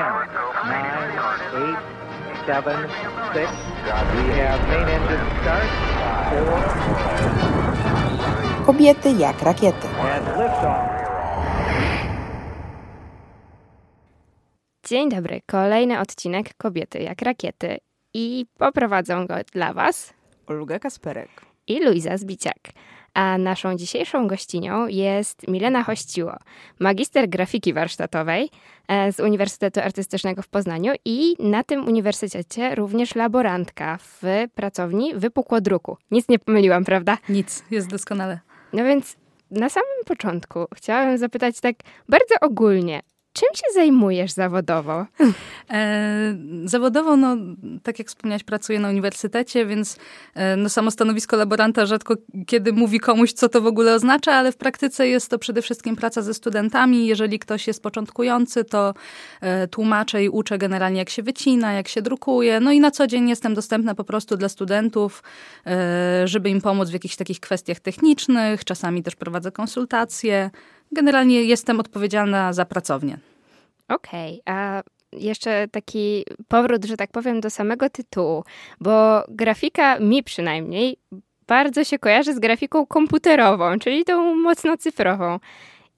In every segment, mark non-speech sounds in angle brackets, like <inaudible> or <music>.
nine, eight, seven, six. We have main engine start. Four. Kobiety jak rakiety. And liftoff. Dzień dobry, kolejny odcinek Kobiety jak rakiety i poprowadzą go dla Was Olga Kasperek. i Luiza Zbiciak. A naszą dzisiejszą gościnią jest Milena Hościło, magister grafiki warsztatowej e, z Uniwersytetu Artystycznego w Poznaniu i na tym uniwersytecie również laborantka w pracowni wypukłodruku. Nic nie pomyliłam, prawda? Nic, jest doskonale. No więc na samym początku chciałabym zapytać tak bardzo ogólnie, czym się zajmujesz zawodowo? E, zawodowo, no, tak jak wspomniałaś, pracuję na uniwersytecie, więc e, no, samo stanowisko laboranta rzadko kiedy mówi komuś, co to w ogóle oznacza, ale w praktyce jest to przede wszystkim praca ze studentami. Jeżeli ktoś jest początkujący, to e, tłumaczę i uczę generalnie, jak się wycina, jak się drukuje. No i na co dzień jestem dostępna po prostu dla studentów, e, żeby im pomóc w jakichś takich kwestiach technicznych. Czasami też prowadzę konsultacje. Generalnie jestem odpowiedzialna za pracownię. Okej, a jeszcze taki powrót, że tak powiem, do samego tytułu, bo grafika mi przynajmniej bardzo się kojarzy z grafiką komputerową, czyli tą mocno cyfrową.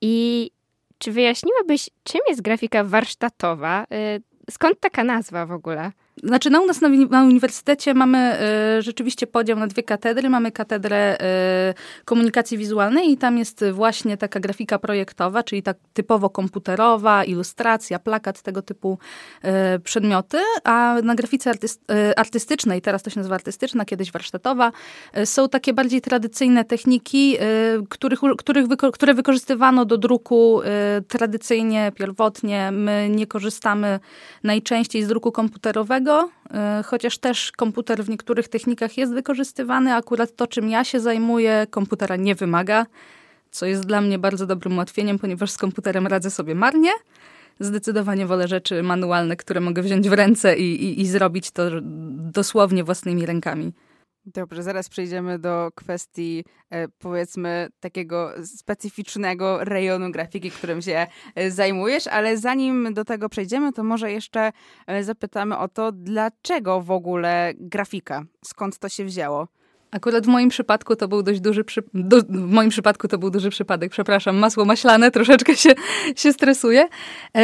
I czy wyjaśniłabyś, czym jest grafika warsztatowa? Y, Skąd taka nazwa w ogóle? Znaczy, na u nas na, na uniwersytecie mamy e, rzeczywiście podział na dwie katedry. Mamy katedrę e, komunikacji wizualnej i tam jest właśnie taka grafika projektowa, czyli tak typowo komputerowa, ilustracja, plakat, tego typu e, przedmioty. A na grafice artyst, e, artystycznej, teraz to się nazywa artystyczna, kiedyś warsztatowa, e, są takie bardziej tradycyjne techniki, e, których, których wyko- które wykorzystywano do druku tradycyjnie, pierwotnie. My nie korzystamy najczęściej z druku komputerowego, e, chociaż też komputer w niektórych technikach jest wykorzystywany. Akurat to, czym ja się zajmuję, komputera nie wymaga, co jest dla mnie bardzo dobrym ułatwieniem, ponieważ z komputerem radzę sobie marnie. Zdecydowanie wolę rzeczy manualne, które mogę wziąć w ręce i, i, i zrobić to dosłownie własnymi rękami. Dobrze, zaraz przejdziemy do kwestii, e, powiedzmy, takiego specyficznego rejonu grafiki, którym się e, zajmujesz, ale zanim do tego przejdziemy, to może jeszcze e, zapytamy o to, dlaczego w ogóle grafika? Skąd to się wzięło? Akurat w moim przypadku to był dość duży przy... do... w moim przypadku to był duży przypadek, przepraszam, masło maślane, <laughs> troszeczkę się, się stresuję. E,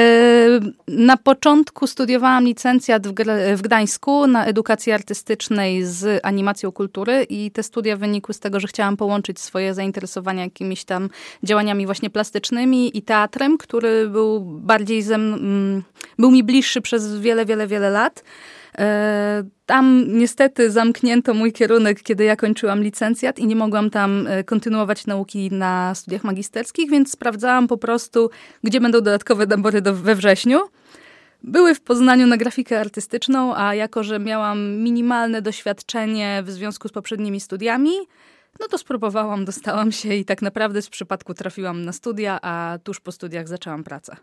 na początku studiowałam licencjat w, w Gdańsku na edukacji artystycznej z animacją kultury i te studia wynikły z tego, że chciałam połączyć swoje zainteresowania jakimiś tam działaniami właśnie plastycznymi i teatrem, który był bardziej ze mn- był mi bliższy przez wiele, wiele, wiele lat. E, Tam niestety zamknięto mój kierunek, kiedy ja kończyłam licencjat i nie mogłam tam e, kontynuować nauki na studiach magisterskich, więc sprawdzałam po prostu, gdzie będą dodatkowe nabory do, we wrześniu. Były w Poznaniu na grafikę artystyczną, a jako, że miałam minimalne doświadczenie w związku z poprzednimi studiami, no to spróbowałam, dostałam się i tak naprawdę z przypadku trafiłam na studia, a tuż po studiach zaczęłam pracę.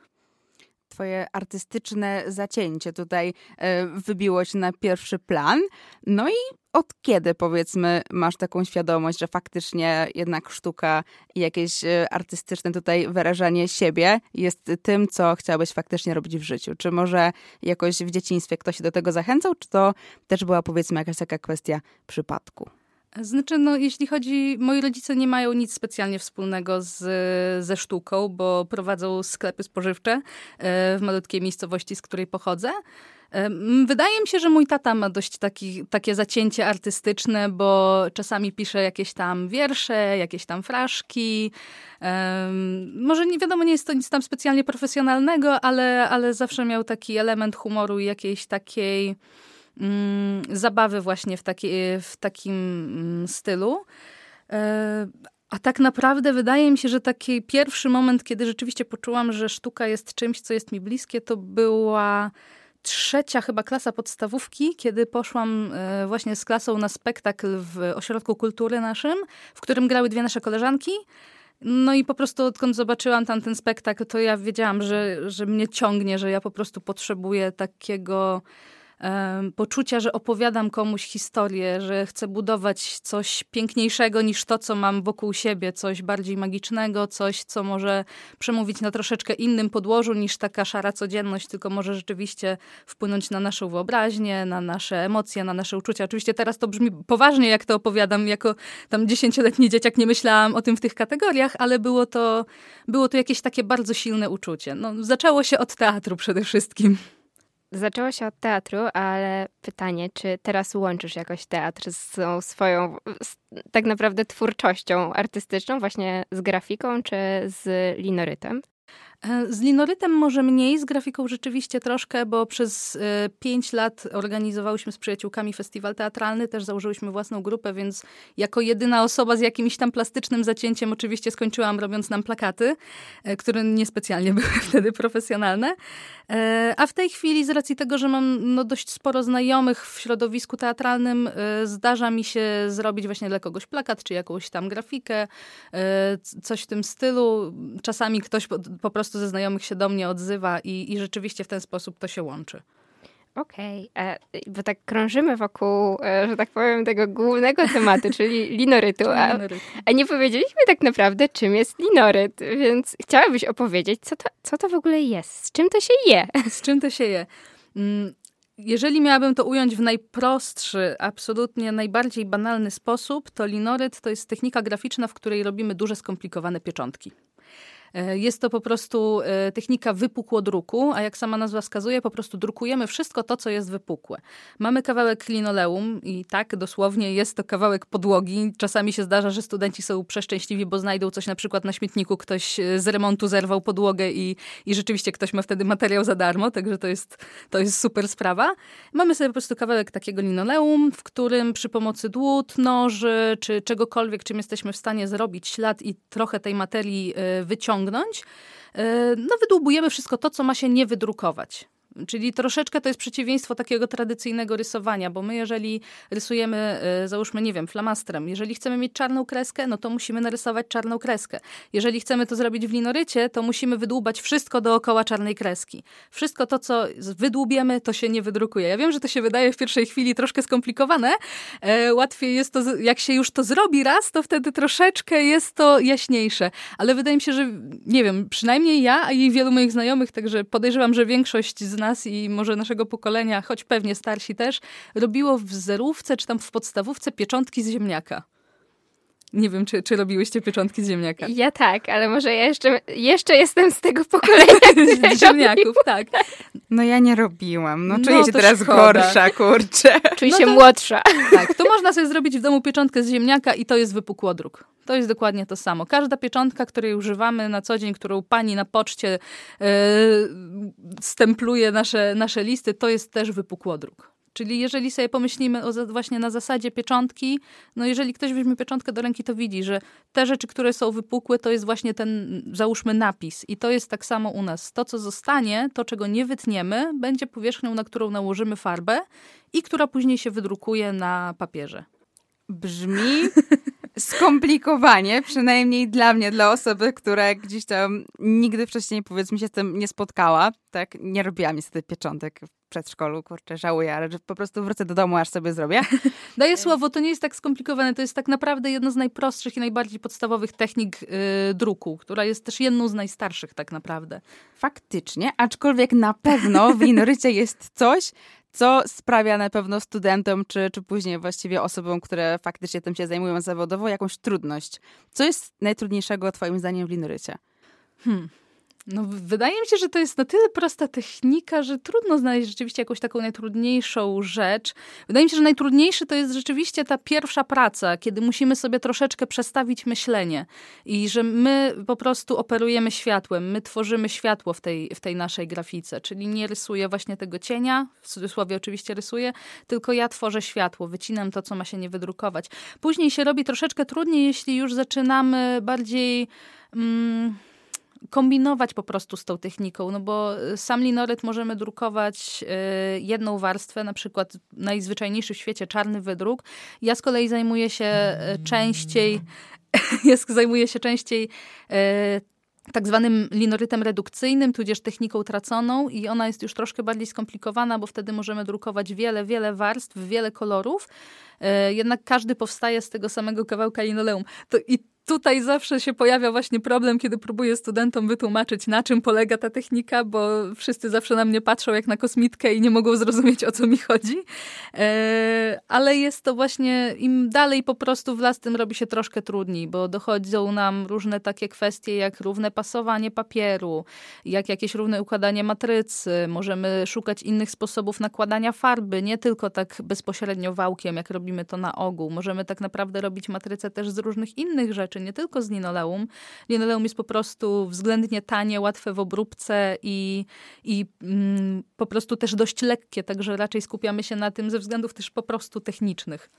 Twoje artystyczne zacięcie tutaj e, wybiło się na pierwszy plan. No i od kiedy, powiedzmy, masz taką świadomość, że faktycznie jednak sztuka i jakieś e, artystyczne tutaj wyrażanie siebie jest tym, co chciałabyś faktycznie robić w życiu? Czy może jakoś w dzieciństwie ktoś się do tego zachęcał, czy to też była, powiedzmy, jakaś taka kwestia przypadku? Znaczy, no, jeśli chodzi, moi rodzice nie mają nic specjalnie wspólnego z, ze sztuką, bo prowadzą sklepy spożywcze e, w malutkiej miejscowości, z której pochodzę. E, Wydaje mi się, że mój tata ma dość taki, takie zacięcie artystyczne, bo czasami pisze jakieś tam wiersze, jakieś tam fraszki. Em, Może nie wiadomo, nie jest to nic tam specjalnie profesjonalnego, ale, ale zawsze miał taki element humoru i jakiejś takiej zabawy właśnie w, taki, w takim mm, stylu. E, A tak naprawdę wydaje mi się, że taki pierwszy moment, kiedy rzeczywiście poczułam, że sztuka jest czymś, co jest mi bliskie, to była trzecia chyba klasa podstawówki, kiedy poszłam e, właśnie z klasą na spektakl w Ośrodku Kultury naszym, w którym grały dwie nasze koleżanki. No i po prostu odkąd zobaczyłam tam ten spektakl, to ja wiedziałam, że, że mnie ciągnie, że ja po prostu potrzebuję takiego poczucia, że opowiadam komuś historię, że chcę budować coś piękniejszego niż to, co mam wokół siebie, coś bardziej magicznego, coś, co może przemówić na troszeczkę innym podłożu niż taka szara codzienność, tylko może rzeczywiście wpłynąć na naszą wyobraźnię, na nasze emocje, na nasze uczucia. Oczywiście teraz to brzmi poważnie, jak to opowiadam, jako tam dziesięcioletni dzieciak nie myślałam o tym w tych kategoriach, ale było to, było to jakieś takie bardzo silne uczucie. No, zaczęło się od teatru przede wszystkim. Zaczęło się od teatru, ale pytanie, czy teraz łączysz jakoś teatr z swoją z, tak naprawdę twórczością artystyczną, właśnie z grafiką czy z linorytem? E, z linorytem może mniej, z grafiką rzeczywiście troszkę, bo przez e, pięć lat organizowałyśmy z przyjaciółkami festiwal teatralny, też założyłyśmy własną grupę, więc jako jedyna osoba z jakimś tam plastycznym zacięciem oczywiście skończyłam robiąc nam plakaty, e, które niespecjalnie <laughs> były wtedy profesjonalne. A w tej chwili z racji tego, że mam no, dość sporo znajomych w środowisku teatralnym, zdarza mi się zrobić właśnie dla kogoś plakat, czy jakąś tam grafikę, coś w tym stylu. Czasami ktoś po, po prostu prostu ze znajomych się do mnie odzywa i, i rzeczywiście w ten sposób to się łączy. Okej, okay. E, bo tak krążymy wokół, e, że tak powiem, tego głównego tematu, czyli <laughs> linorytu. A, a, nie powiedzieliśmy tak naprawdę, czym jest linoryt, więc chciałabyś opowiedzieć, co to, co to w ogóle jest, z czym to się je? <laughs> Z czym to się je? Mm, jeżeli miałabym to ująć w najprostszy, absolutnie najbardziej banalny sposób, to linoryt to jest technika graficzna, w której robimy duże, skomplikowane pieczątki. E, jest to po prostu e, technika wypukłodruku, a jak sama nazwa wskazuje, po prostu drukujemy wszystko to, co jest wypukłe. Mamy kawałek linoleum i tak, dosłownie jest to kawałek podłogi. Czasami się zdarza, że studenci są przeszczęśliwi, bo znajdą coś na przykład na śmietniku, ktoś e, z remontu zerwał podłogę i, i rzeczywiście ktoś ma wtedy materiał za darmo, także to jest, to jest super sprawa. Mamy sobie po prostu kawałek takiego linoleum, w którym przy pomocy dłut, noży, czy czegokolwiek, czym jesteśmy w stanie zrobić ślad i trochę tej materii wyciągnąć, osiągnąć, e, no wydłubujemy wszystko to, co ma się nie wydrukować. Czyli troszeczkę to jest przeciwieństwo takiego tradycyjnego rysowania, bo my jeżeli rysujemy, e, załóżmy, nie wiem, flamastrem, jeżeli chcemy mieć czarną kreskę, no to musimy narysować czarną kreskę. Jeżeli chcemy to zrobić w linorycie, to musimy wydłubać wszystko dookoła czarnej kreski. Wszystko to, co wydłubiemy, to się nie wydrukuje. Ja wiem, że to się wydaje w pierwszej chwili troszkę skomplikowane. E, łatwiej jest to, jak się już to zrobi raz, to wtedy troszeczkę jest to jaśniejsze. Ale wydaje mi się, że, nie wiem, przynajmniej ja, i wielu moich znajomych, także podejrzewam, że większość z nas i może naszego pokolenia, choć pewnie starsi też, robiło w zerówce czy tam w podstawówce pieczątki z ziemniaka. Nie wiem, czy, czy robiłyście pieczątki z ziemniaka. Ja tak, ale może ja jeszcze, jeszcze jestem z tego pokolenia. <laughs> z ziemniaków, tak. No ja nie robiłam. No czuję no, się teraz szkoda. gorsza, kurczę. <laughs> Czuję no się to, młodsza. Tak, to można sobie zrobić w domu pieczątkę z ziemniaka i to jest wypukłodruk. To jest dokładnie to samo. Każda pieczątka, której używamy na co dzień, którą pani na poczcie yy, stempluje nasze, nasze listy, to jest też wypukłodruk. Czyli jeżeli sobie pomyślimy o, właśnie na zasadzie pieczątki, no jeżeli ktoś weźmie pieczątkę do ręki, to widzi, że te rzeczy, które są wypukłe, to jest właśnie ten, załóżmy, napis. I to jest tak samo u nas. To, co zostanie, to, czego nie wytniemy, będzie powierzchnią, na którą nałożymy farbę i która później się wydrukuje na papierze. Brzmi <laughs> skomplikowanie, przynajmniej dla mnie, dla osoby, która gdzieś tam nigdy wcześniej, powiedzmy, się z tym nie spotkała. Tak, nie robiłam niestety pieczątek w przedszkolu, kurczę, żałuję, ale po prostu wrócę do domu, aż sobie zrobię. <laughs> Daję słowo, to nie jest tak skomplikowane, to jest tak naprawdę jedna z najprostszych i najbardziej podstawowych technik yy, druku, która jest też jedną z najstarszych tak naprawdę. Faktycznie, aczkolwiek na pewno w linorycie jest coś, co sprawia na pewno studentom, czy, czy później właściwie osobom, które faktycznie tym się zajmują zawodowo, jakąś trudność. Co jest najtrudniejszego twoim zdaniem w linorycie? Hmm. No, wydaje mi się, że to jest na tyle prosta technika, że trudno znaleźć rzeczywiście jakąś taką najtrudniejszą rzecz. Wydaje mi się, że najtrudniejszy to jest rzeczywiście ta pierwsza praca, kiedy musimy sobie troszeczkę przestawić myślenie i że my po prostu operujemy światłem, my tworzymy światło w tej, w tej naszej grafice, czyli nie rysuję właśnie tego cienia, w cudzysłowie oczywiście rysuję, tylko ja tworzę światło, wycinam to, co ma się nie wydrukować. Później się robi troszeczkę trudniej, jeśli już zaczynamy bardziej... Mm, kombinować po prostu z tą techniką, no bo y, sam linoryt możemy drukować y, jedną warstwę, na przykład najzwyczajniejszy w świecie czarny wydruk. Ja z kolei zajmuję się y, częściej, <laughs> ja zajmuję się częściej tak zwanym linorytem redukcyjnym, tudzież techniką traconą i ona jest już troszkę bardziej skomplikowana, bo wtedy możemy drukować wiele, wiele warstw, wiele kolorów. Jednak każdy powstaje z tego samego kawałka linoleum. To, I tutaj zawsze się pojawia właśnie problem, kiedy próbuję studentom wytłumaczyć, na czym polega ta technika, bo wszyscy zawsze na mnie patrzą jak na kosmitkę i nie mogą zrozumieć, o co mi chodzi. E, ale jest to właśnie, im dalej po prostu w las, tym robi się troszkę trudniej, bo dochodzą nam różne takie kwestie, jak równe pasowanie papieru, jak jakieś równe układanie matrycy. Możemy szukać innych sposobów nakładania farby, nie tylko tak bezpośrednio wałkiem, jak robimy to na ogół. Możemy tak naprawdę robić matrycę też z różnych innych rzeczy, rzeczy, nie tylko z linoleum. Linoleum jest po prostu względnie tanie, łatwe w obróbce i, i mm, po prostu też dość lekkie, także raczej skupiamy się na tym ze względów też po prostu technicznych.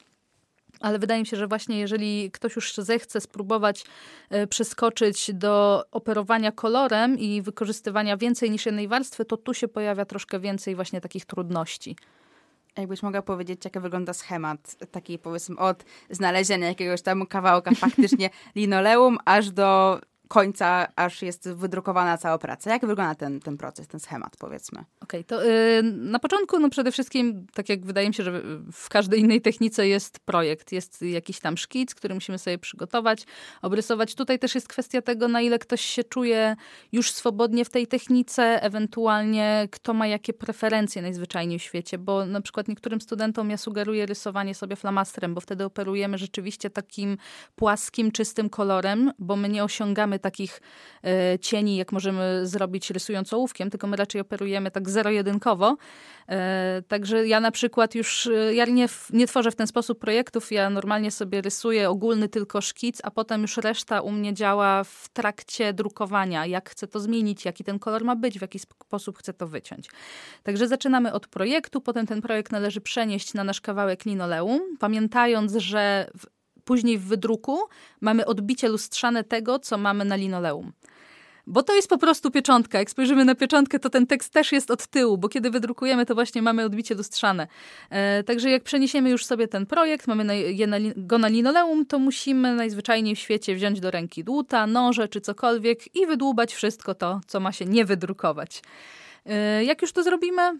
Ale wydaje mi się, że właśnie jeżeli ktoś już zechce spróbować e, przeskoczyć do operowania kolorem i wykorzystywania więcej niż jednej warstwy, to tu się pojawia troszkę więcej właśnie takich trudności. Jakbyś mogła powiedzieć, jak wygląda schemat taki powiedzmy od znalezienia jakiegoś tam kawałka faktycznie <laughs> linoleum, aż do końca, aż jest wydrukowana cała praca. Jak wygląda ten, ten proces, ten schemat, powiedzmy? Okej, okay, to yy, na początku, no przede wszystkim, tak jak wydaje mi się, że w każdej innej technice jest projekt, jest jakiś tam szkic, który musimy sobie przygotować, obrysować. Tutaj też jest kwestia tego, na ile ktoś się czuje już swobodnie w tej technice, ewentualnie kto ma jakie preferencje najzwyczajniej w świecie, bo na przykład niektórym studentom ja sugeruję rysowanie sobie flamastrem, bo wtedy operujemy rzeczywiście takim płaskim, czystym kolorem, bo my nie osiągamy mamy takich e, cieni, jak możemy zrobić rysując ołówkiem, tylko my raczej operujemy tak zero-jedynkowo. E, także ja na przykład już, e, ja nie, nie tworzę w ten sposób projektów, ja normalnie sobie rysuję ogólny tylko szkic, a potem już reszta u mnie działa w trakcie drukowania, jak chcę to zmienić, jaki ten kolor ma być, w jaki sposób chcę to wyciąć. Także zaczynamy od projektu, potem ten projekt należy przenieść na nasz kawałek linoleum, pamiętając, że później w wydruku mamy odbicie lustrzane tego, co mamy na linoleum. Bo to jest po prostu pieczątka. Jak spojrzymy na pieczątkę, to ten tekst też jest od tyłu, bo kiedy wydrukujemy, to właśnie mamy odbicie lustrzane. E, także jak przeniesiemy już sobie ten projekt, mamy na, je na, go na linoleum, to musimy najzwyczajniej w świecie wziąć do ręki dłuta, noże czy cokolwiek i wydłubać wszystko to, co ma się nie wydrukować. E, jak już to zrobimy,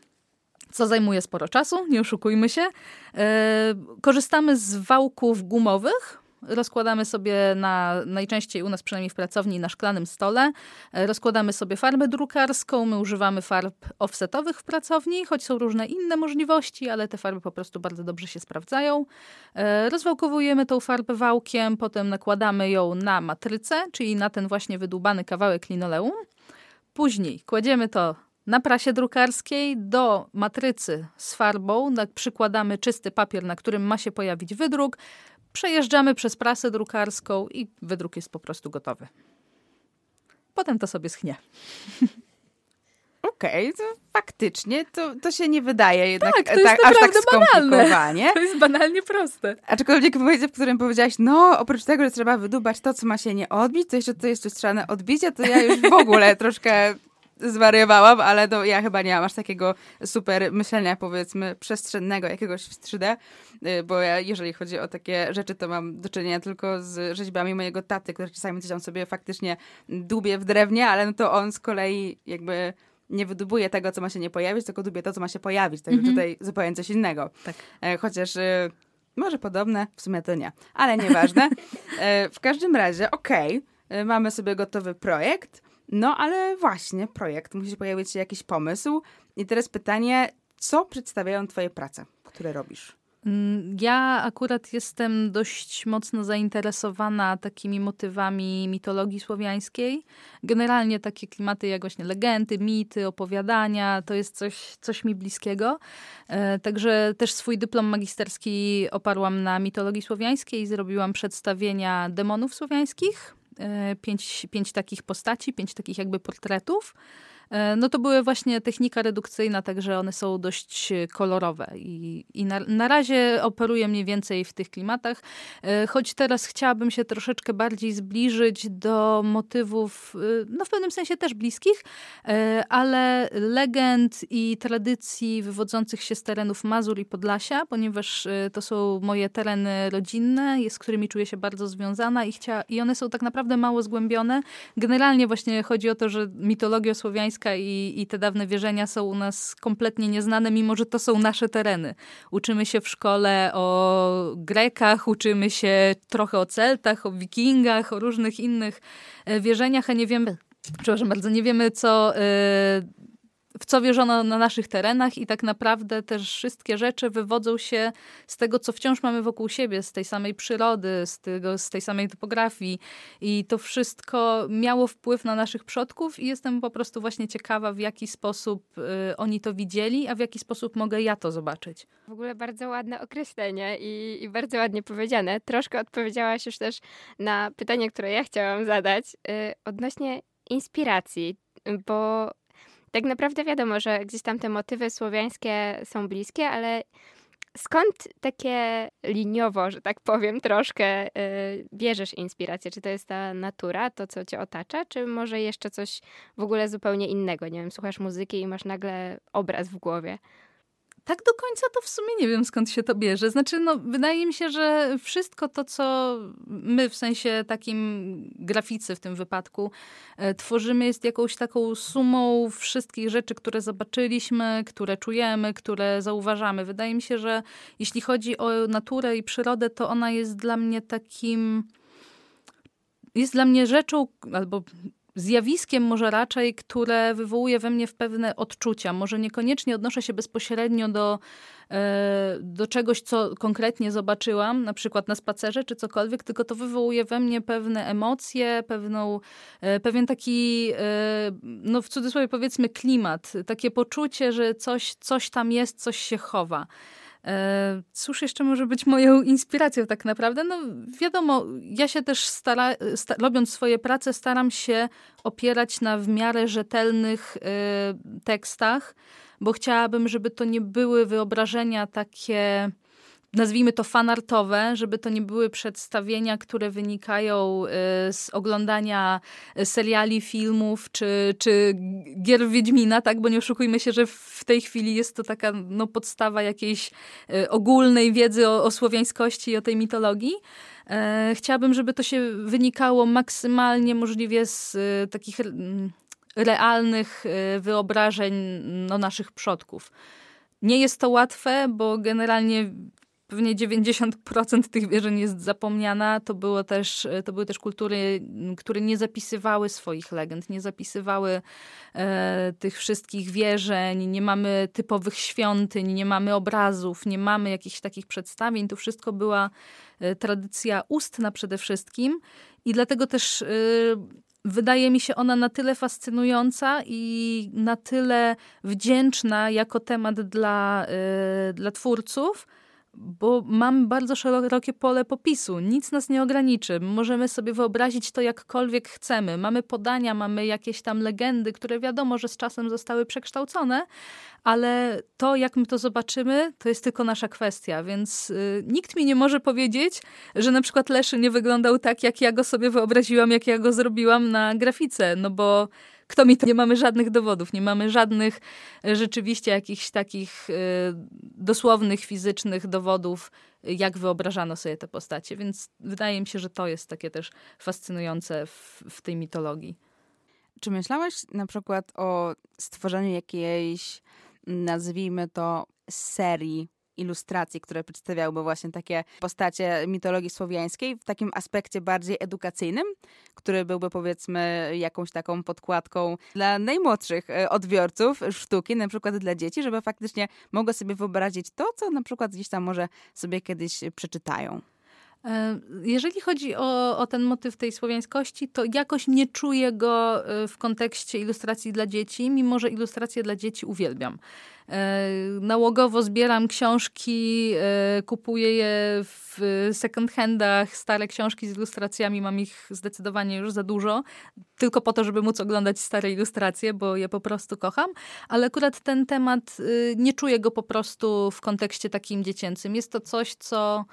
co zajmuje sporo czasu, nie oszukujmy się. E, korzystamy z wałków gumowych, rozkładamy sobie na, najczęściej u nas przynajmniej w pracowni, na szklanym stole. E, rozkładamy sobie farbę drukarską, my używamy farb offsetowych w pracowni, choć są różne inne możliwości, ale te farby po prostu bardzo dobrze się sprawdzają. E, rozwałkowujemy tą farbę wałkiem, potem nakładamy ją na matrycę, czyli na ten właśnie wydłubany kawałek linoleum. Później kładziemy to na prasie drukarskiej do matrycy z farbą przykładamy czysty papier, na którym ma się pojawić wydruk. Przejeżdżamy przez prasę drukarską i wydruk jest po prostu gotowy. Potem to sobie schnie. Okej, okay, to faktycznie to, to się nie wydaje jednak tak, to jest tak, aż tak skomplikowanie. Banalne. <laughs> To jest banalnie proste. Aczkolwiek w momencie, w którym powiedziałaś, no oprócz tego, że trzeba wydubać to, co ma się nie odbić, to jeszcze to jest lustrzane odbicie, to ja już w ogóle troszkę zwariowałam, ale no, ja chyba nie mam aż takiego super myślenia, powiedzmy, przestrzennego jakiegoś w 3D, y, bo ja, jeżeli chodzi o takie rzeczy, to mam do czynienia tylko z rzeźbami mojego taty, który czasami coś tam sobie faktycznie dubie w drewnie, ale no to on z kolei jakby nie wydubuje tego, co ma się nie pojawić, tylko dubie to, co ma się pojawić. Także mm -hmm. tutaj zupełnie coś innego. Tak. E, chociaż y, może podobne, w sumie to nie, ale nieważne. <laughs> E, w każdym razie, okej, okay, mamy sobie gotowy projekt, no ale właśnie, projekt, musi pojawić się jakiś pomysł. I teraz pytanie, co przedstawiają Twoje prace, które robisz? Mm, ja akurat jestem dość mocno zainteresowana takimi motywami mitologii słowiańskiej. Generalnie takie klimaty jak właśnie legendy, mity, opowiadania, to jest coś, coś mi bliskiego. E, także też swój dyplom magisterski oparłam na mitologii słowiańskiej. Zrobiłam przedstawienia demonów słowiańskich pięć, pięć takich postaci, pięć takich jakby portretów. E, no to były właśnie technika redukcyjna, także one są dość kolorowe i, i na, na razie operuję mniej więcej w tych klimatach, e, choć teraz chciałabym się troszeczkę bardziej zbliżyć do motywów, e, no w pewnym sensie też bliskich, ale legend i tradycji wywodzących się z terenów Mazur i Podlasia, ponieważ to są moje tereny rodzinne, z którymi czuję się bardzo związana i, chcia, i one są tak naprawdę mało zgłębione. Generalnie właśnie chodzi o to, że mitologia słowiańska i, i te dawne wierzenia są u nas kompletnie nieznane, mimo że to są nasze tereny. Uczymy się w szkole o Grekach, uczymy się trochę o Celtach, o Wikingach, o różnych innych e, wierzeniach, a nie wiemy, przepraszam bardzo, nie wiemy co e, w co wierzono na naszych terenach i tak naprawdę też wszystkie rzeczy wywodzą się z tego, co wciąż mamy wokół siebie, z tej samej przyrody, z, tego, z tej samej topografii i to wszystko miało wpływ na naszych przodków i jestem po prostu właśnie ciekawa, w jaki sposób y, oni to widzieli, a w jaki sposób mogę ja to zobaczyć. W ogóle bardzo ładne określenie i, i bardzo ładnie powiedziane. Troszkę odpowiedziałaś już też na pytanie, które ja chciałam zadać y, odnośnie inspiracji, bo tak naprawdę wiadomo, że gdzieś tam te motywy słowiańskie są bliskie, ale skąd takie liniowo, że tak powiem, troszkę yy, bierzesz inspirację? Czy to jest ta natura, to co cię otacza, czy może jeszcze coś w ogóle zupełnie innego? Nie wiem, słuchasz muzyki i masz nagle obraz w głowie tak do końca to w sumie nie wiem skąd się to bierze. Znaczy, no, wydaje mi się, że wszystko to, co my w sensie takim graficy w tym wypadku e, tworzymy, jest jakąś taką sumą wszystkich rzeczy, które zobaczyliśmy, które czujemy, które zauważamy. Wydaje mi się, że jeśli chodzi o naturę i przyrodę, to ona jest dla mnie takim jest dla mnie rzeczą, albo zjawiskiem może raczej, które wywołuje we mnie w pewne odczucia. Może niekoniecznie odnoszę się bezpośrednio do, e, do czegoś, co konkretnie zobaczyłam, na przykład na spacerze czy cokolwiek, tylko to wywołuje we mnie pewne emocje, pewną, e, pewien taki, e, no w cudzysłowie powiedzmy klimat, takie poczucie, że coś, coś tam jest, coś się chowa. E, cóż jeszcze może być moją inspiracją tak naprawdę? No wiadomo, ja się też stara, sta, robiąc swoje prace, staram się opierać na w miarę rzetelnych y, tekstach, bo chciałabym, żeby to nie były wyobrażenia takie nazwijmy to fanartowe, żeby to nie były przedstawienia, które wynikają y, z oglądania seriali, filmów czy, czy gier Wiedźmina, tak? Bo nie oszukujmy się, że w tej chwili jest to taka no, podstawa jakiejś y, ogólnej wiedzy o, o słowiańskości i o tej mitologii. E, chciałabym, żeby to się wynikało maksymalnie możliwie z y, takich mm, realnych wyobrażeń no, naszych przodków. Nie jest to łatwe, bo generalnie pewnie 90% tych wierzeń jest zapomniana. To, było też, to były też kultury, które nie zapisywały swoich legend, nie zapisywały e, tych wszystkich wierzeń, nie mamy typowych świątyń, nie mamy obrazów, nie mamy jakichś takich przedstawień. To wszystko była e, tradycja ustna przede wszystkim i dlatego też e, wydaje mi się ona na tyle fascynująca i na tyle wdzięczna jako temat dla, e, dla twórców, bo mamy bardzo szerokie pole popisu. Nic nas nie ograniczy. Możemy sobie wyobrazić to jakkolwiek chcemy. Mamy podania, mamy jakieś tam legendy, które wiadomo, że z czasem zostały przekształcone, ale to, jak my to zobaczymy, to jest tylko nasza kwestia. Więc y, nikt mi nie może powiedzieć, że na przykład Leszy nie wyglądał tak, jak ja go sobie wyobraziłam, jak ja go zrobiłam na grafice, no bo kto mi to? Nie mamy żadnych dowodów, nie mamy żadnych e, rzeczywiście jakichś takich e, dosłownych, fizycznych dowodów, jak wyobrażano sobie te postacie. Więc wydaje mi się, że to jest takie też fascynujące w, w tej mitologii. Czy myślałeś na przykład o stworzeniu jakiejś, nazwijmy to, serii ilustracji, które przedstawiałyby właśnie takie postacie mitologii słowiańskiej w takim aspekcie bardziej edukacyjnym, który byłby powiedzmy jakąś taką podkładką dla najmłodszych e, odbiorców sztuki, na przykład dla dzieci, żeby faktycznie mogły sobie wyobrazić to, co na przykład gdzieś tam może sobie kiedyś przeczytają. E, jeżeli chodzi o, o ten motyw tej słowiańskości, to jakoś nie czuję go e, w kontekście ilustracji dla dzieci, mimo że ilustracje dla dzieci uwielbiam. E, nałogowo zbieram książki, kupuję je w second handach, stare książki z ilustracjami, mam ich zdecydowanie już za dużo, tylko po to, żeby móc oglądać stare ilustracje, bo je po prostu kocham, ale akurat ten temat nie czuję go po prostu w kontekście takim dziecięcym. Jest to coś, co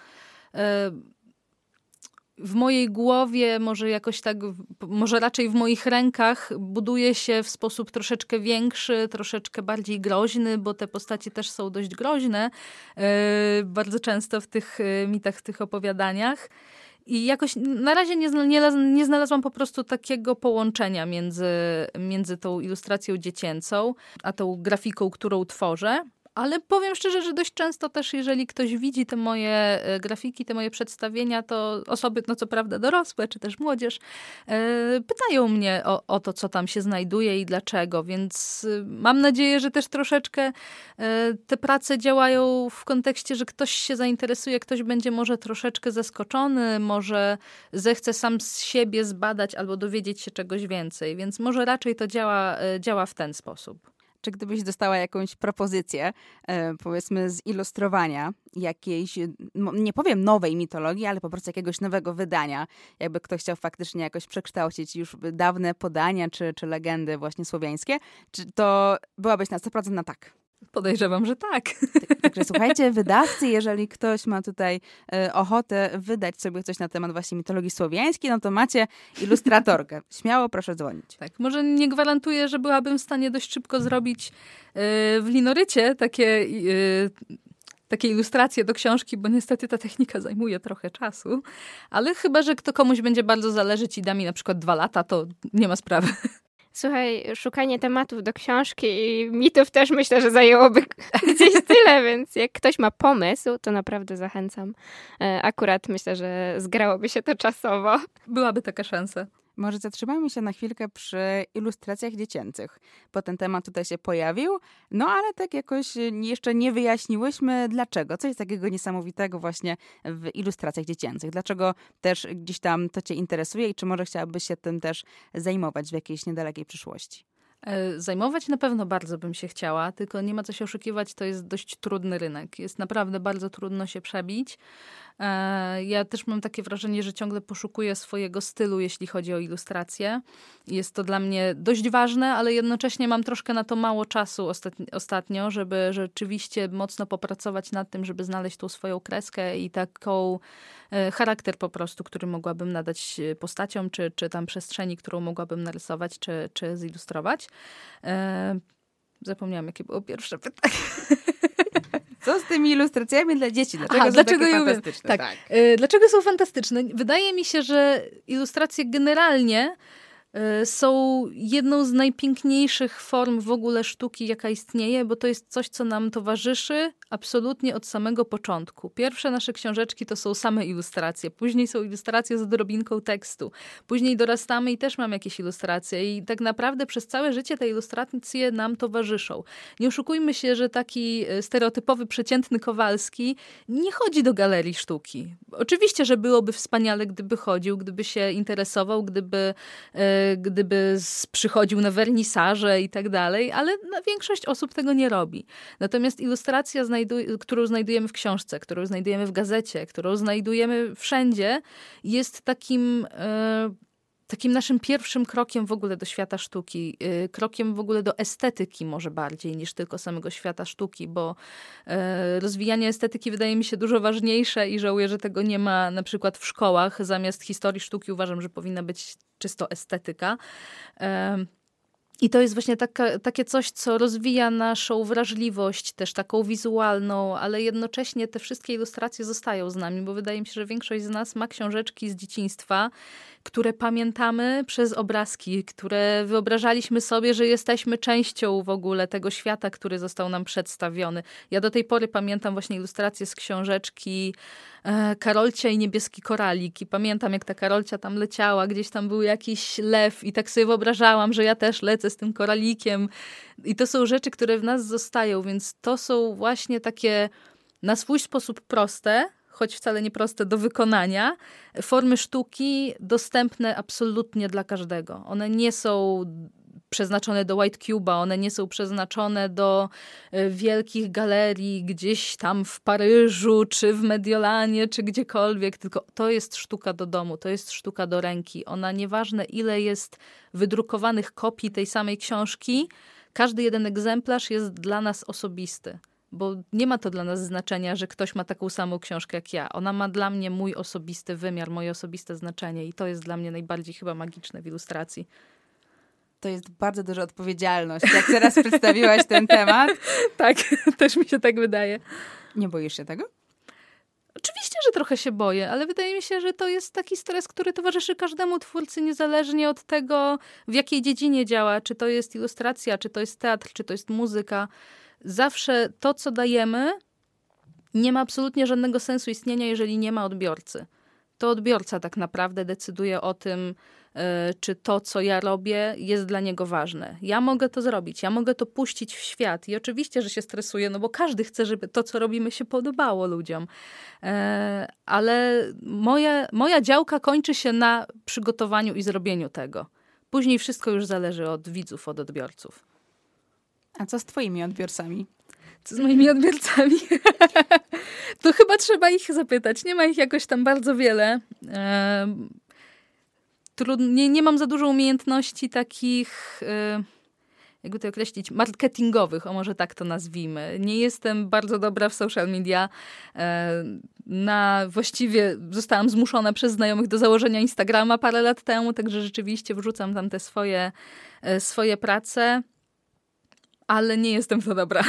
w mojej głowie, może jakoś tak, może raczej w moich rękach buduje się w sposób troszeczkę większy, troszeczkę bardziej groźny, bo te postacie też są dość groźne yy, bardzo często w tych e, mitach, w tych opowiadaniach. I jakoś na razie nie, nie, nie znalazłam po prostu takiego połączenia między, między tą ilustracją dziecięcą, a tą grafiką, którą tworzę ale powiem szczerze, że dość często też, jeżeli ktoś widzi te moje e, grafiki, te moje przedstawienia, to osoby, no co prawda dorosłe, czy też młodzież, e, pytają mnie o, o to, co tam się znajduje i dlaczego, więc e, mam nadzieję, że też troszeczkę te prace działają w kontekście, że ktoś się zainteresuje, ktoś będzie może troszeczkę zaskoczony, może zechce sam z siebie zbadać albo dowiedzieć się czegoś więcej, więc może raczej to działa, działa w ten sposób czy gdybyś dostała jakąś propozycję, e, powiedzmy, zilustrowania jakiejś, nie powiem nowej mitologii, ale po prostu jakiegoś nowego wydania, jakby ktoś chciał faktycznie jakoś przekształcić już dawne podania czy, czy legendy właśnie słowiańskie, czy to byłabyś na 100% na tak? Podejrzewam, że tak. Także słuchajcie, wydawcy, jeżeli ktoś ma tutaj e, ochotę wydać sobie coś na temat właśnie mitologii słowiańskiej, no to macie ilustratorkę. <laughs> Śmiało proszę dzwonić. Tak, może nie gwarantuję, że byłabym w stanie dość szybko zrobić e, w linorycie takie e, takie ilustracje do książki, bo niestety ta technika zajmuje trochę czasu. Ale chyba, że kto komuś będzie bardzo zależeć i da mi na przykład dwa lata, to nie ma sprawy. Słuchaj, szukanie tematów do książki i mitów też myślę, że zajęłoby <laughs> gdzieś tyle, więc jak ktoś ma pomysł, to naprawdę zachęcam. E, akurat myślę, że zgrałoby się to czasowo. Byłaby taka szansa. Może zatrzymajmy się na chwilkę przy ilustracjach dziecięcych, bo ten temat tutaj się pojawił, no ale tak jakoś jeszcze nie wyjaśniłyśmy dlaczego. Co jest takiego niesamowitego właśnie w ilustracjach dziecięcych? Dlaczego też gdzieś tam to cię interesuje i czy może chciałabyś się tym też zajmować w jakiejś niedalekiej przyszłości? E, zajmować na pewno bardzo bym się chciała, tylko nie ma co się oszukiwać, to jest dość trudny rynek. Jest naprawdę bardzo trudno się przebić. E, ja też mam takie wrażenie, że ciągle poszukuję swojego stylu, jeśli chodzi o ilustrację. Jest to dla mnie dość ważne, ale jednocześnie mam troszkę na to mało czasu ostatnio, żeby rzeczywiście mocno popracować nad tym, żeby znaleźć tą swoją kreskę i taką e, charakter po prostu, który mogłabym nadać postaciom, czy, czy tam przestrzeni, którą mogłabym narysować, czy, czy zilustrować. E, zapomniałam, jakie było pierwsze pytanie. Co z tymi ilustracjami dla dzieci? Dlaczego Aha, są dlaczego takie fantastyczne? Tak. tak. E, dlaczego są fantastyczne? Wydaje mi się, że ilustracje generalnie są jedną z najpiękniejszych form w ogóle sztuki, jaka istnieje, bo to jest coś, co nam towarzyszy absolutnie od samego początku. Pierwsze nasze książeczki to są same ilustracje, później są ilustracje z odrobinką tekstu, później dorastamy i też mam jakieś ilustracje i tak naprawdę przez całe życie te ilustracje nam towarzyszą. Nie oszukujmy się, że taki e, stereotypowy, przeciętny Kowalski nie chodzi do galerii sztuki. Oczywiście, że byłoby wspaniale, gdyby chodził, gdyby się interesował, gdyby e, gdyby przychodził na wernisaże i tak dalej, ale większość osób tego nie robi. Natomiast ilustracja, którą znajdujemy w książce, którą znajdujemy w gazecie, którą znajdujemy wszędzie, jest takim e, takim naszym pierwszym krokiem w ogóle do świata sztuki, y, krokiem w ogóle do estetyki może bardziej niż tylko samego świata sztuki, bo e, rozwijanie estetyki wydaje mi się dużo ważniejsze i żałuję, że tego nie ma na przykład w szkołach. Zamiast historii sztuki uważam, że powinna być czysto estetyka. I to jest właśnie taka, takie coś, co rozwija naszą wrażliwość, też taką wizualną, ale jednocześnie te wszystkie ilustracje zostają z nami, bo wydaje mi się, że większość z nas ma książeczki z dzieciństwa, które pamiętamy przez obrazki, które wyobrażaliśmy sobie, że jesteśmy częścią w ogóle tego świata, który został nam przedstawiony. Ja do tej pory pamiętam właśnie ilustracje z książeczki e, Karolcia i niebieski koralik. I pamiętam jak ta Karolcia tam leciała, gdzieś tam był jakiś lew. I tak sobie wyobrażałam, że ja też lecę z tym koralikiem. I to są rzeczy, które w nas zostają, więc to są właśnie takie na swój sposób proste, choć wcale nie proste do wykonania, formy sztuki dostępne absolutnie dla każdego. One nie są przeznaczone do White Cuba, one nie są przeznaczone do e, wielkich galerii gdzieś tam w Paryżu, czy w Mediolanie, czy gdziekolwiek, tylko to jest sztuka do domu, to jest sztuka do ręki. Ona nieważne ile jest wydrukowanych kopii tej samej książki, każdy jeden egzemplarz jest dla nas osobisty bo nie ma to dla nas znaczenia, że ktoś ma taką samą książkę jak ja. Ona ma dla mnie mój osobisty wymiar, moje osobiste znaczenie i to jest dla mnie najbardziej chyba magiczne w ilustracji to jest bardzo duża odpowiedzialność. Jak teraz przedstawiłaś ten temat. <laughs> Tak, <laughs> też mi się tak wydaje. Nie boisz się tego? Oczywiście, że trochę się boję, ale wydaje mi się, że to jest taki stres, który towarzyszy każdemu twórcy, niezależnie od tego, w jakiej dziedzinie działa. Czy to jest ilustracja, czy to jest teatr, czy to jest muzyka. Zawsze to, co dajemy, nie ma absolutnie żadnego sensu istnienia, jeżeli nie ma odbiorcy. To odbiorca tak naprawdę decyduje o tym, E, czy to, co ja robię, jest dla niego ważne. Ja mogę to zrobić, ja mogę to puścić w świat i oczywiście, że się stresuję, no bo każdy chce, żeby to, co robimy, się podobało ludziom. E, ale moja, moja działka kończy się na przygotowaniu i zrobieniu tego. Później wszystko już zależy od widzów, od odbiorców. A co z twoimi odbiorcami? Co z moimi odbiorcami? <laughs> to chyba trzeba ich zapytać. Nie ma ich jakoś tam bardzo wiele. Nie, nie mam za dużo umiejętności takich, jakby to określić, marketingowych, o może tak to nazwijmy. Nie jestem bardzo dobra w social media. Na, właściwie zostałam zmuszona przez znajomych do założenia Instagrama parę lat temu, także rzeczywiście wrzucam tam te swoje, e, swoje prace ale nie jestem to dobra.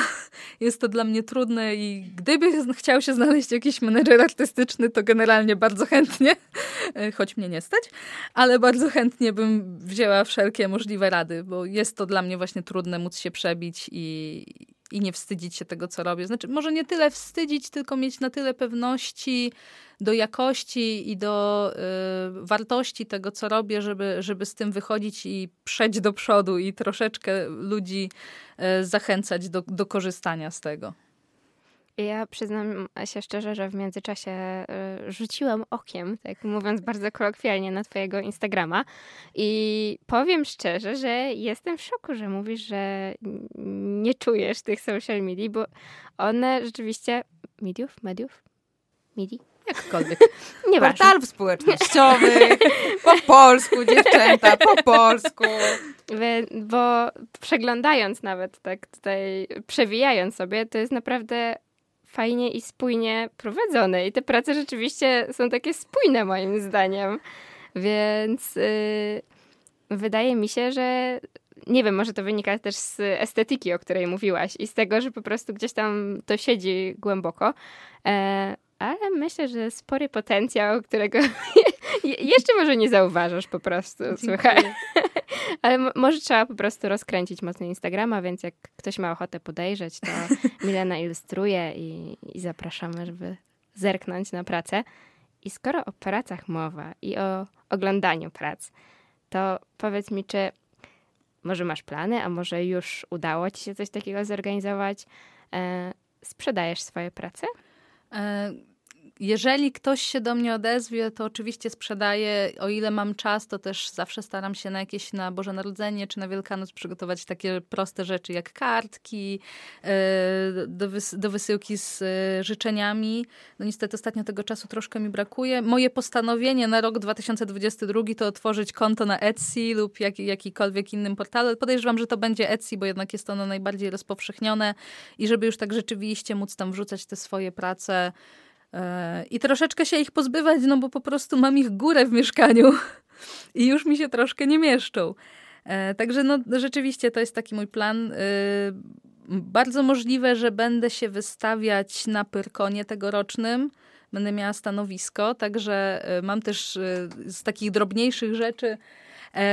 Jest to dla mnie trudne i gdyby chciał się znaleźć jakiś menedżer artystyczny, to generalnie bardzo chętnie, choć mnie nie stać, ale bardzo chętnie bym wzięła wszelkie możliwe rady, bo jest to dla mnie właśnie trudne móc się przebić i, i nie wstydzić się tego, co robię. Znaczy, może nie tyle wstydzić, tylko mieć na tyle pewności do jakości i do y, wartości tego, co robię, żeby, żeby z tym wychodzić i przejść do przodu i troszeczkę ludzi y, zachęcać do, do korzystania z tego. Ja przyznam się szczerze, że w międzyczasie y, rzuciłam okiem, tak mówiąc bardzo kolokwialnie, na Twojego Instagrama i powiem szczerze, że jestem w szoku, że mówisz, że nie czujesz tych social media, bo one rzeczywiście. Mediów? Mediów? Midi? Jakkolwiek. <laughs> Nie Portalów społecznościowych, po polsku, dziewczęta, po polsku. Bo przeglądając nawet tak tutaj, przewijając sobie, to jest naprawdę fajnie i spójnie prowadzone. I te prace rzeczywiście są takie spójne moim zdaniem. Więc yy, wydaje mi się, że nie wiem, może to wynika też z estetyki, o której mówiłaś i z tego, że po prostu gdzieś tam to siedzi głęboko. E, ale myślę, że spory potencjał, którego <laughs> jeszcze może nie zauważasz po prostu, słuchaj. <laughs> ale może trzeba po prostu rozkręcić mocno Instagrama, więc jak ktoś ma ochotę podejrzeć, to <laughs> Milena ilustruje i, i zapraszamy, żeby zerknąć na pracę. I skoro o pracach mowa i o oglądaniu prac, to powiedz mi, czy może masz plany, a może już udało ci się coś takiego zorganizować? E, sprzedajesz swoje prace? E, jeżeli ktoś się do mnie odezwie, to oczywiście sprzedaję. O ile mam czas, to też zawsze staram się na jakieś na Boże Narodzenie czy na Wielkanoc przygotować takie proste rzeczy jak kartki e, do, wys do wysyłki z e, życzeniami. No niestety ostatnio tego czasu troszkę mi brakuje. Moje postanowienie na rok 2022 to otworzyć konto na Etsy lub jak, jakikolwiek innym portalu. Podejrzewam, że to będzie Etsy, bo jednak jest ono najbardziej rozpowszechnione i żeby już tak rzeczywiście móc tam wrzucać te swoje prace I troszeczkę się ich pozbywać, no bo po prostu mam ich górę w mieszkaniu <laughs> i już mi się troszkę nie mieszczą. E, także no, rzeczywiście to jest taki mój plan. E, bardzo możliwe, że będę się wystawiać na Pyrkonie tegorocznym. Będę miała stanowisko, także mam też z takich drobniejszych rzeczy E,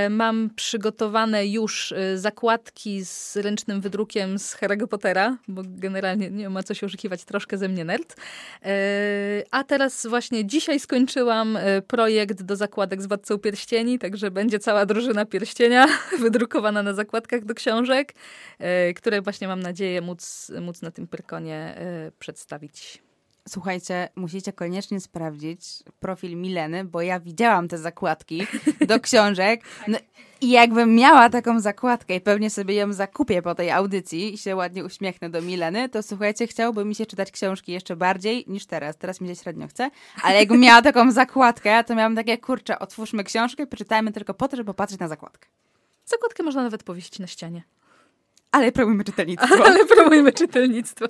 mam przygotowane już e, zakładki z ręcznym wydrukiem z Harry'ego Pottera, bo generalnie nie ma co się oszukiwać, troszkę ze mnie nerd. E, a teraz właśnie dzisiaj skończyłam projekt do zakładek z Władcą Pierścieni, także będzie cała drużyna pierścienia <laughs> wydrukowana na zakładkach do książek, które właśnie mam nadzieję móc, móc na tym Pyrkonie przedstawić. Słuchajcie, musicie koniecznie sprawdzić profil Mileny, bo ja widziałam te zakładki <laughs> do książek. No, I jakbym miała taką zakładkę i pewnie sobie ją zakupię po tej audycji i się ładnie uśmiechnę do Mileny, to słuchajcie, chciałoby mi się czytać książki jeszcze bardziej niż teraz. Teraz mi się średnio chce, ale jakbym miała taką zakładkę, to miałam takie, kurczę, otwórzmy książkę, przeczytajmy tylko po to, żeby popatrzeć na zakładkę. Zakładkę można nawet powiesić na ścianie. Ale promujmy czytelnictwo. <laughs> Ale promujmy czytelnictwo.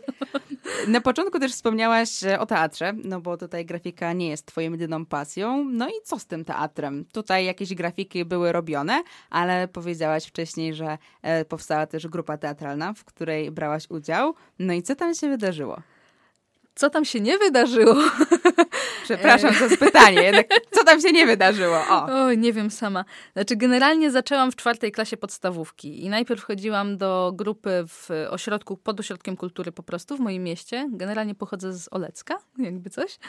Na początku też wspomniałaś e, o teatrze, no bo tutaj grafika nie jest twoją jedyną pasją. No i co z tym teatrem? Tutaj jakieś grafiki były robione, ale powiedziałaś wcześniej, że e, powstała też grupa teatralna, w której brałaś udział. No i co tam się wydarzyło? Co tam się nie wydarzyło? Przepraszam za pytanie, jednak co tam się nie wydarzyło? O. Oj, nie wiem sama. Znaczy, generalnie zaczęłam w czwartej klasie podstawówki i najpierw chodziłam do grupy w ośrodku, pod ośrodkiem kultury po prostu w moim mieście. Generalnie pochodzę z Olecka, jakby coś.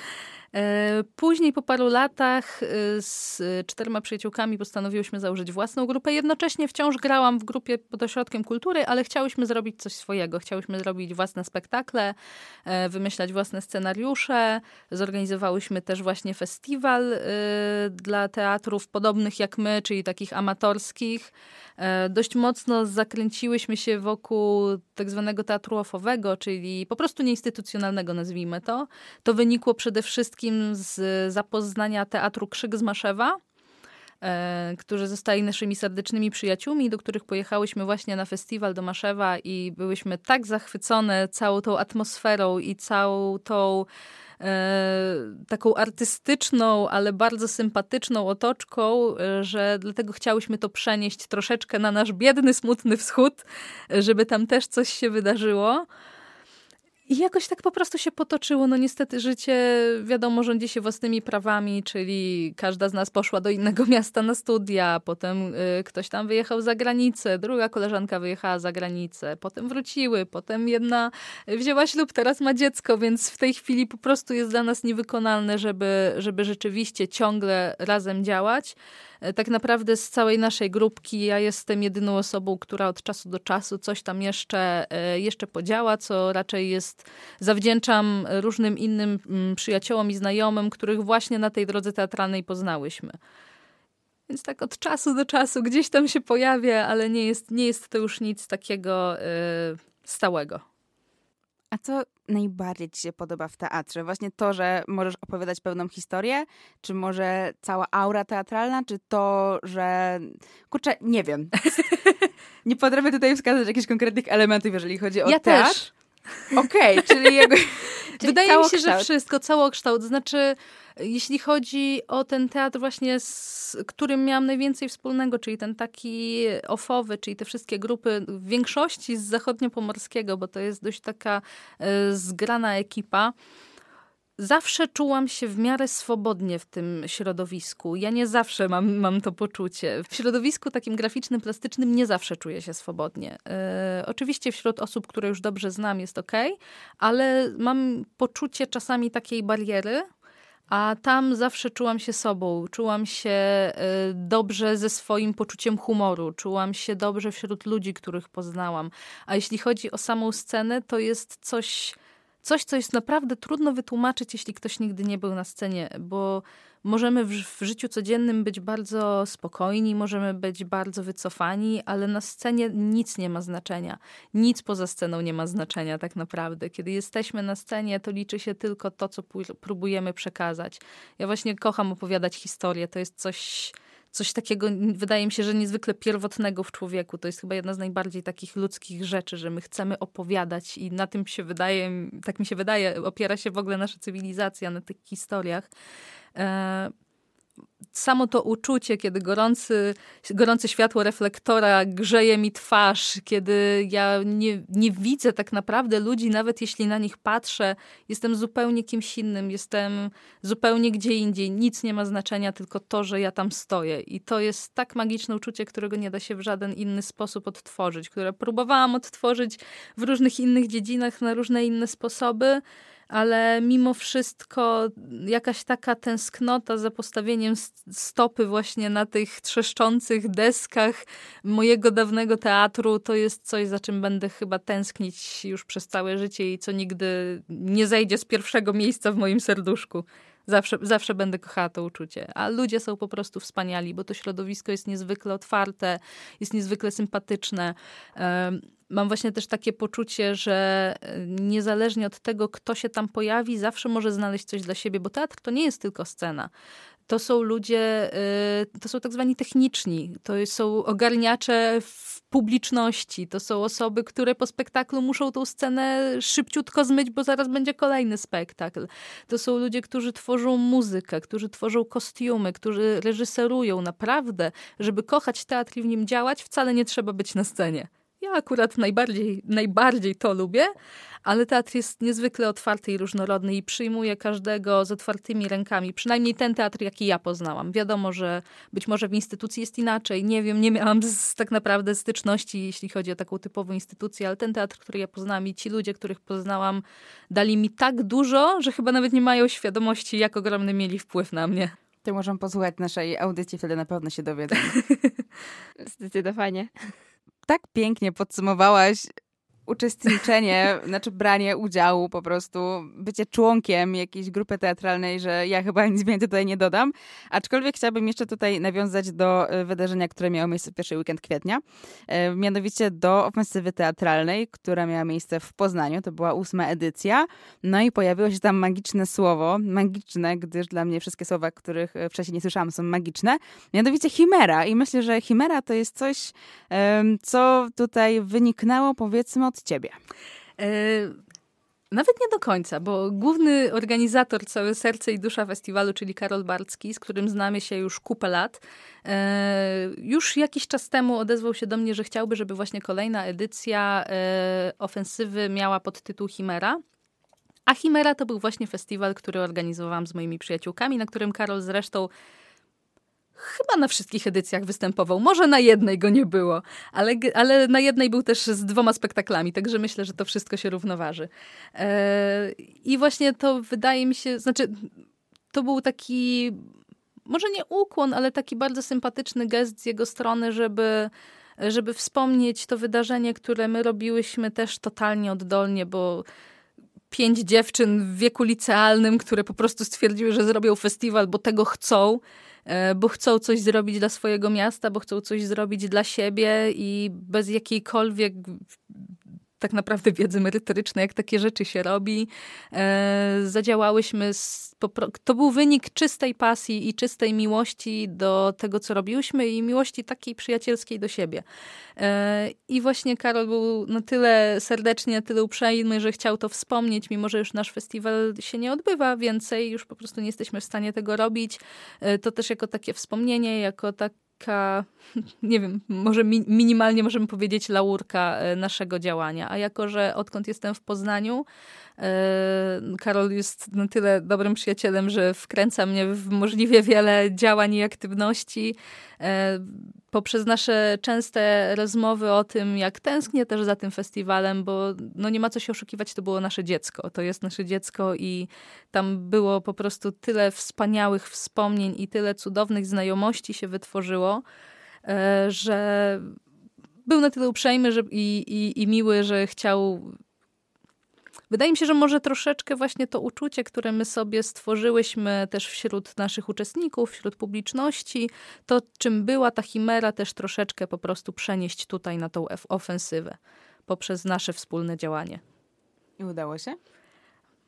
E, później po paru latach e, z czterema przyjaciółkami postanowiłyśmy założyć własną grupę. Jednocześnie wciąż grałam w grupie pod ośrodkiem kultury, ale chciałyśmy zrobić coś swojego. Chciałyśmy zrobić własne spektakle, e, wymyślać własne scenariusze. Zorganizowałyśmy też właśnie festiwal dla teatrów podobnych jak my, czyli takich amatorskich. Dość mocno zakręciłyśmy się wokół tak zwanego teatru ofowego, czyli po prostu nieinstytucjonalnego, nazwijmy to. To wynikło przede wszystkim z zapoznania teatru Krzyk z Maszewa, e, którzy zostali naszymi serdecznymi przyjaciółmi, do których pojechałyśmy właśnie na festiwal do Maszewa i byłyśmy tak zachwycone całą tą atmosferą i całą tą e, taką artystyczną, ale bardzo sympatyczną otoczką, e, że dlatego chciałyśmy to przenieść troszeczkę na nasz biedny, smutny wschód, żeby tam też coś się wydarzyło. I jakoś tak po prostu się potoczyło. No niestety życie, wiadomo, rządzi się własnymi prawami, czyli każda z nas poszła do innego <laughs> miasta na studia, potem y, ktoś tam wyjechał za granicę, druga koleżanka wyjechała za granicę, potem wróciły, potem jedna wzięła ślub, teraz ma dziecko, więc w tej chwili po prostu jest dla nas niewykonalne, żeby, żeby rzeczywiście ciągle razem działać. E, tak naprawdę z całej naszej grupki ja jestem jedyną osobą, która od czasu do czasu coś tam jeszcze, e, jeszcze podziała, co raczej jest, zawdzięczam różnym innym mm, przyjaciołom i znajomym, których właśnie na tej drodze teatralnej poznałyśmy. Więc tak od czasu do czasu gdzieś tam się pojawia, ale nie jest, nie jest to już nic takiego yy, stałego. A co najbardziej ci się podoba w teatrze? Właśnie to, że możesz opowiadać pełną historię? Czy może cała aura teatralna? Czy to, że... Kurczę, nie wiem. <laughs> nie potrafię tutaj wskazać jakichś konkretnych elementów, jeżeli chodzi o ja teatr. Też. Okej, okay, <laughs> <laughs> czyli. Wydaje mi się, że wszystko, całokształt. Znaczy, jeśli chodzi o ten teatr właśnie, z którym miałam najwięcej wspólnego, czyli ten taki ofowy, czyli te wszystkie grupy, w większości z zachodniopomorskiego, bo to jest dość taka e, zgrana ekipa, zawsze czułam się w miarę swobodnie w tym środowisku. Ja nie zawsze mam, mam to poczucie. W środowisku takim graficznym, plastycznym nie zawsze czuję się swobodnie. E, oczywiście wśród osób, które już dobrze znam jest ok, ale mam poczucie czasami takiej bariery, a tam zawsze czułam się sobą, czułam się e, dobrze ze swoim poczuciem humoru, czułam się dobrze wśród ludzi, których poznałam. A jeśli chodzi o samą scenę, to jest coś coś, co jest naprawdę trudno wytłumaczyć, jeśli ktoś nigdy nie był na scenie, bo możemy w, w, życiu codziennym być bardzo spokojni, możemy być bardzo wycofani, ale na scenie nic nie ma znaczenia. Nic poza sceną nie ma znaczenia tak naprawdę. Kiedy jesteśmy na scenie, to liczy się tylko to, co próbujemy przekazać. Ja właśnie kocham opowiadać historię. To jest coś coś takiego, wydaje mi się, że niezwykle pierwotnego w człowieku. To jest chyba jedna z najbardziej takich ludzkich rzeczy, że my chcemy opowiadać i na tym się wydaje, tak mi się wydaje, opiera się w ogóle nasza cywilizacja, na tych historiach. Samo to uczucie, kiedy gorący, gorące światło reflektora grzeje mi twarz, kiedy ja nie, nie widzę tak naprawdę ludzi, nawet jeśli na nich patrzę, jestem zupełnie kimś innym, jestem zupełnie gdzie indziej, nic nie ma znaczenia, tylko to, że ja tam stoję. I to jest tak magiczne uczucie, którego nie da się w żaden inny sposób odtworzyć, które próbowałam odtworzyć w różnych innych dziedzinach, na różne inne sposoby ale mimo wszystko jakaś taka tęsknota za postawieniem stopy właśnie na tych trzeszczących deskach mojego dawnego teatru, to jest coś, za czym będę chyba tęsknić już przez całe życie i co nigdy nie zejdzie z pierwszego miejsca w moim serduszku. Zawsze, zawsze będę kochała to uczucie. A ludzie są po prostu wspaniali, bo to środowisko jest niezwykle otwarte, jest niezwykle sympatyczne. Mam właśnie też takie poczucie, że e, niezależnie od tego, kto się tam pojawi, zawsze może znaleźć coś dla siebie, bo teatr to nie jest tylko scena to są ludzie, e, to są tak zwani techniczni, to są ogarniacze w publiczności, to są osoby, które po spektaklu muszą tą scenę szybciutko zmyć, bo zaraz będzie kolejny spektakl. To są ludzie, którzy tworzą muzykę, którzy tworzą kostiumy, którzy reżyserują. Naprawdę, żeby kochać teatr i w nim działać, wcale nie trzeba być na scenie. Ja akurat najbardziej, najbardziej to lubię, ale teatr jest niezwykle otwarty i różnorodny i przyjmuje każdego z otwartymi rękami. Przynajmniej ten teatr, jaki ja poznałam. Wiadomo, że być może w instytucji jest inaczej. Nie wiem, nie miałam z, tak naprawdę styczności, jeśli chodzi o taką typową instytucję, ale ten teatr, który ja poznałam i ci ludzie, których poznałam, dali mi tak dużo, że chyba nawet nie mają świadomości, jak ogromny mieli wpływ na mnie. To możemy posłuchać naszej audycji, wtedy na pewno się dowiedzą. <laughs> Zdecydowanie tak pięknie podsumowałaś uczestniczenie, <laughs> znaczy branie udziału, po prostu bycie członkiem jakiejś grupy teatralnej, że ja chyba <laughs> nic więcej tutaj nie dodam. Aczkolwiek chciałabym jeszcze tutaj nawiązać do e, wydarzenia, które miało miejsce w pierwszy weekend kwietnia, e, mianowicie do ofensywy teatralnej, która miała miejsce w Poznaniu. To była ósma edycja. No i pojawiło się tam magiczne słowo, magiczne, gdyż dla mnie wszystkie słowa, których e, wcześniej nie słyszałam, są magiczne. Mianowicie chimera. I myślę, że chimera to jest coś, co tutaj wyniknęło, powiedzmy, od ciebie? E, nawet nie do końca, bo główny organizator Całe Serce i Dusza Festiwalu, czyli Karol Barcki, z którym znamy się już kupę lat, e, już jakiś czas temu odezwał się do mnie, że chciałby, żeby właśnie kolejna edycja e, ofensywy miała podtytuł Chimera. A Chimera to był właśnie festiwal, który organizowałam z moimi przyjaciółkami, na którym Karol zresztą chyba na wszystkich edycjach występował. Może na jednej go nie było, ale, ale na jednej był też z dwoma spektaklami, także myślę, że to wszystko się równoważy. E, I właśnie to wydaje mi się, znaczy, to był taki, może nie ukłon, ale taki bardzo sympatyczny gest z jego strony, żeby żeby wspomnieć to wydarzenie, które my robiłyśmy też totalnie oddolnie, bo pięć dziewczyn w wieku licealnym, które po prostu stwierdziły, że zrobią festiwal, bo tego chcą bo chcą coś zrobić dla swojego miasta, bo chcą coś zrobić dla siebie i bez jakiejkolwiek tak naprawdę wiedzy merytorycznej, jak takie rzeczy się robi. E, zadziałałyśmy, z, to był wynik czystej pasji i czystej miłości do tego, co robiłyśmy i miłości takiej przyjacielskiej do siebie. E, I właśnie Karol był na tyle serdecznie, na tyle uprzejmy, że chciał to wspomnieć, mimo że już nasz festiwal się nie odbywa więcej, już po prostu nie jesteśmy w stanie tego robić. E, to też jako takie wspomnienie, jako tak taka, <laughs> nie wiem, może mi, minimalnie możemy powiedzieć laurka e, naszego działania. A jako, że odkąd jestem w Poznaniu, Karol jest na tyle dobrym przyjacielem, że wkręca mnie w możliwie wiele działań i aktywności. E, poprzez nasze częste rozmowy o tym, jak tęsknię też za tym festiwalem, bo no nie ma co się oszukiwać, to było nasze dziecko. To jest nasze dziecko i tam było po prostu tyle wspaniałych wspomnień i tyle cudownych znajomości się wytworzyło, e, że był na tyle uprzejmy że, i, i, i miły, że chciał Wydaje mi się, że może troszeczkę właśnie to uczucie, które my sobie stworzyłyśmy też wśród naszych uczestników, wśród publiczności, to czym była ta chimera, też troszeczkę po prostu przenieść tutaj na tą ofensywę poprzez nasze wspólne działanie. I udało się?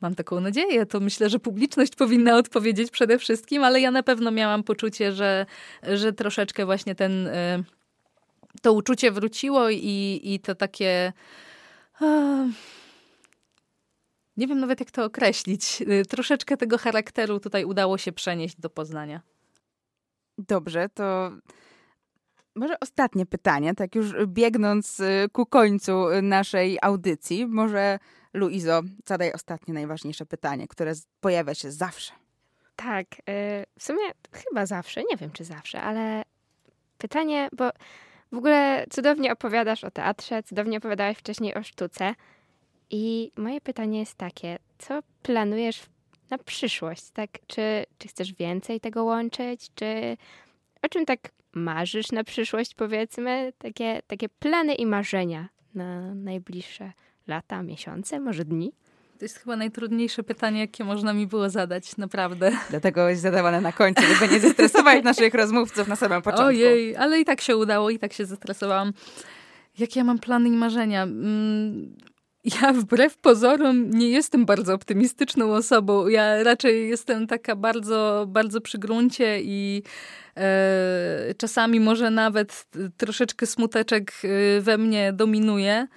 Mam taką nadzieję. To myślę, że publiczność powinna odpowiedzieć przede wszystkim, ale ja na pewno miałam poczucie, że, że troszeczkę właśnie ten, y, to uczucie wróciło i, i to takie nie wiem nawet jak to określić. Y, troszeczkę tego charakteru tutaj udało się przenieść do Poznania. Dobrze, to może ostatnie pytanie, tak już biegnąc y, ku końcu naszej audycji. Może Luizo, zadaj ostatnie najważniejsze pytanie, które pojawia się zawsze. Tak, y, w sumie chyba zawsze, nie wiem czy zawsze, ale pytanie, bo w ogóle cudownie opowiadasz o teatrze, cudownie opowiadałaś wcześniej o sztuce. I moje pytanie jest takie: co planujesz na przyszłość? Tak? Czy, czy chcesz więcej tego łączyć? Czy o czym tak marzysz na przyszłość, powiedzmy? Takie, takie plany i marzenia na najbliższe lata, miesiące, może dni? To jest chyba najtrudniejsze pytanie, jakie można mi było zadać, naprawdę. <laughs> Dlatego jest zadawane na końcu, żeby nie zestresować <laughs> naszych rozmówców na samym początku. Ojej, ale i tak się udało, i tak się zestresowałam. Jakie ja mam plany i marzenia? Mm, ja wbrew pozorom nie jestem bardzo optymistyczną osobą. Ja raczej jestem taka bardzo, bardzo przy gruncie i e, czasami może nawet troszeczkę smuteczek e, we mnie dominuje.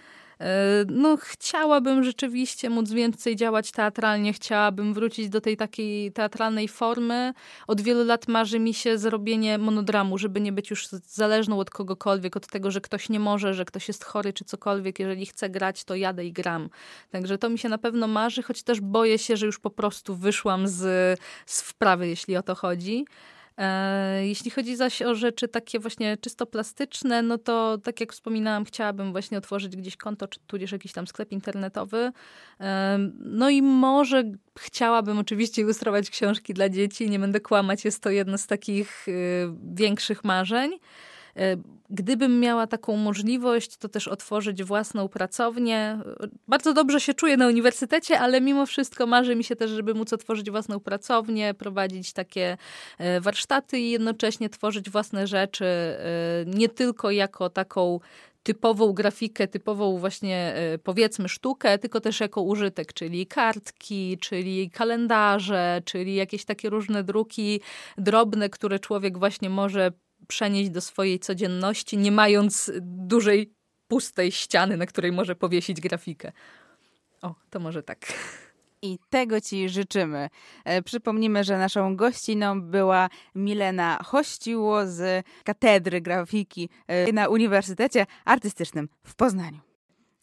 E, no, chciałabym rzeczywiście móc więcej działać teatralnie, chciałabym wrócić do tej takiej teatralnej formy. Od wielu lat marzy mi się zrobienie monodramu, żeby nie być już zależną od kogokolwiek, od tego, że ktoś nie może, że ktoś jest chory czy cokolwiek. Jeżeli chcę grać, to jadę i gram. Także to mi się na pewno marzy, choć też boję się, że już po prostu wyszłam z, z wprawy, jeśli o to chodzi. E, jeśli chodzi zaś o rzeczy takie właśnie czysto plastyczne, no to tak jak wspominałam, chciałabym właśnie otworzyć gdzieś konto, czy tudzież jakiś tam sklep internetowy. E, no i może chciałabym oczywiście ilustrować książki dla dzieci, nie będę kłamać, jest to jedno z takich y, większych marzeń. E, gdybym miała taką możliwość, to też otworzyć własną pracownię. Bardzo dobrze się czuję na uniwersytecie, ale mimo wszystko marzy mi się też, żeby móc otworzyć własną pracownię, prowadzić takie e, warsztaty i jednocześnie tworzyć własne rzeczy, e, nie tylko jako taką typową grafikę, typową właśnie powiedzmy sztukę, tylko też jako użytek, czyli kartki, czyli kalendarze, czyli jakieś takie różne druki drobne, które człowiek właśnie może przenieść do swojej codzienności, nie mając dużej, pustej ściany, na której może powiesić grafikę. O, to może tak. I tego Ci życzymy. E, przypomnimy, że naszą gościną była Milena Hościło z Katedry Grafiki e, na Uniwersytecie Artystycznym w Poznaniu.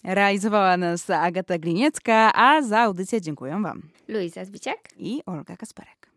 Realizowała nas Agata Gliniecka, a za audycję dziękuję Wam. Luisa Zbiciak i Olga Kasperek.